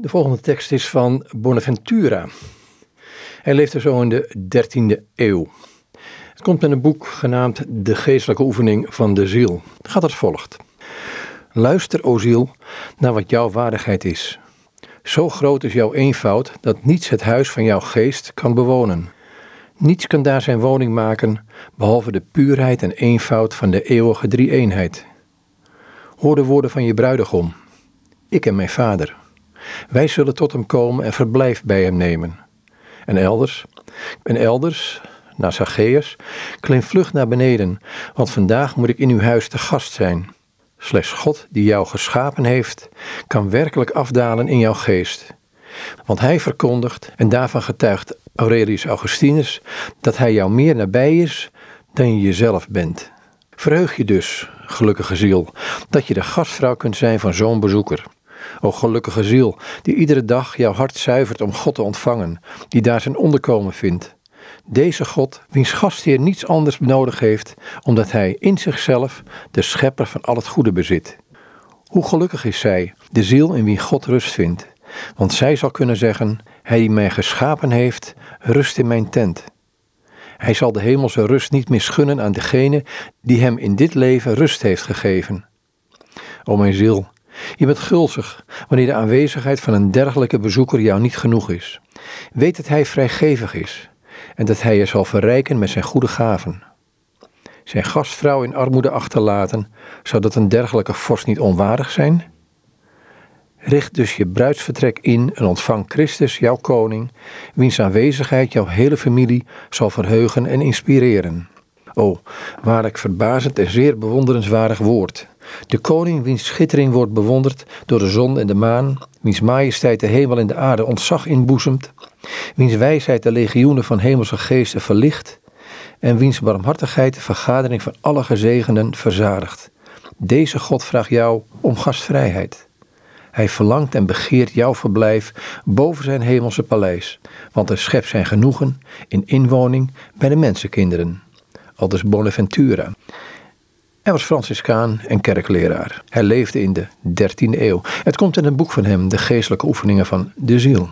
De volgende tekst is van Bonaventura. Hij leefde zo in de 13e eeuw. Het komt in een boek genaamd De geestelijke oefening van de ziel. Het gaat als volgt. Luister, o ziel, naar wat jouw waardigheid is. Zo groot is jouw eenvoud dat niets het huis van jouw geest kan bewonen. Niets kan daar zijn woning maken, behalve de puurheid en eenvoud van de eeuwige drie-eenheid. Hoor de woorden van je bruidegom. Ik en mijn vader. Wij zullen tot hem komen en verblijf bij hem nemen. En elders, en elders, naar Zacchaeus, klim vlug naar beneden, want vandaag moet ik in uw huis te gast zijn. Slechts God, die jou geschapen heeft, kan werkelijk afdalen in jouw geest. Want hij verkondigt, en daarvan getuigt Aurelius Augustinus, dat hij jou meer nabij is dan je jezelf bent. Verheug je dus, gelukkige ziel, dat je de gastvrouw kunt zijn van zo'n bezoeker. O gelukkige ziel, die iedere dag jouw hart zuivert om God te ontvangen, die daar zijn onderkomen vindt. Deze God, wiens gastheer niets anders nodig heeft, omdat hij in zichzelf de schepper van al het goede bezit. Hoe gelukkig is zij, de ziel in wie God rust vindt, want zij zal kunnen zeggen: Hij die mij geschapen heeft, rust in mijn tent. Hij zal de hemelse rust niet misgunnen aan degene die hem in dit leven rust heeft gegeven. O mijn ziel, je bent gulzig wanneer de aanwezigheid van een dergelijke bezoeker jou niet genoeg is. Weet dat hij vrijgevig is en dat hij je zal verrijken met zijn goede gaven. Zijn gastvrouw in armoede achterlaten, zou dat een dergelijke vorst niet onwaardig zijn? Richt dus je bruidsvertrek in en ontvang Christus, jouw koning, wiens aanwezigheid jouw hele familie zal verheugen en inspireren. O, waarlijk verbazend en zeer bewonderenswaardig woord. De koning wiens schittering wordt bewonderd door de zon en de maan, wiens majesteit de hemel en de aarde ontzag inboezemt, wiens wijsheid de legioenen van hemelse geesten verlicht, en wiens barmhartigheid de vergadering van alle gezegenden verzadigt. Deze God vraagt jou om gastvrijheid. Hij verlangt en begeert jouw verblijf boven zijn hemelse paleis, want er schept zijn genoegen in inwoning bij de mensenkinderen. Aldus Bonaventura. Hij was Franciscaan en kerkleraar. Hij leefde in de 13e eeuw. Het komt in een boek van hem, De Geestelijke Oefeningen van de Ziel.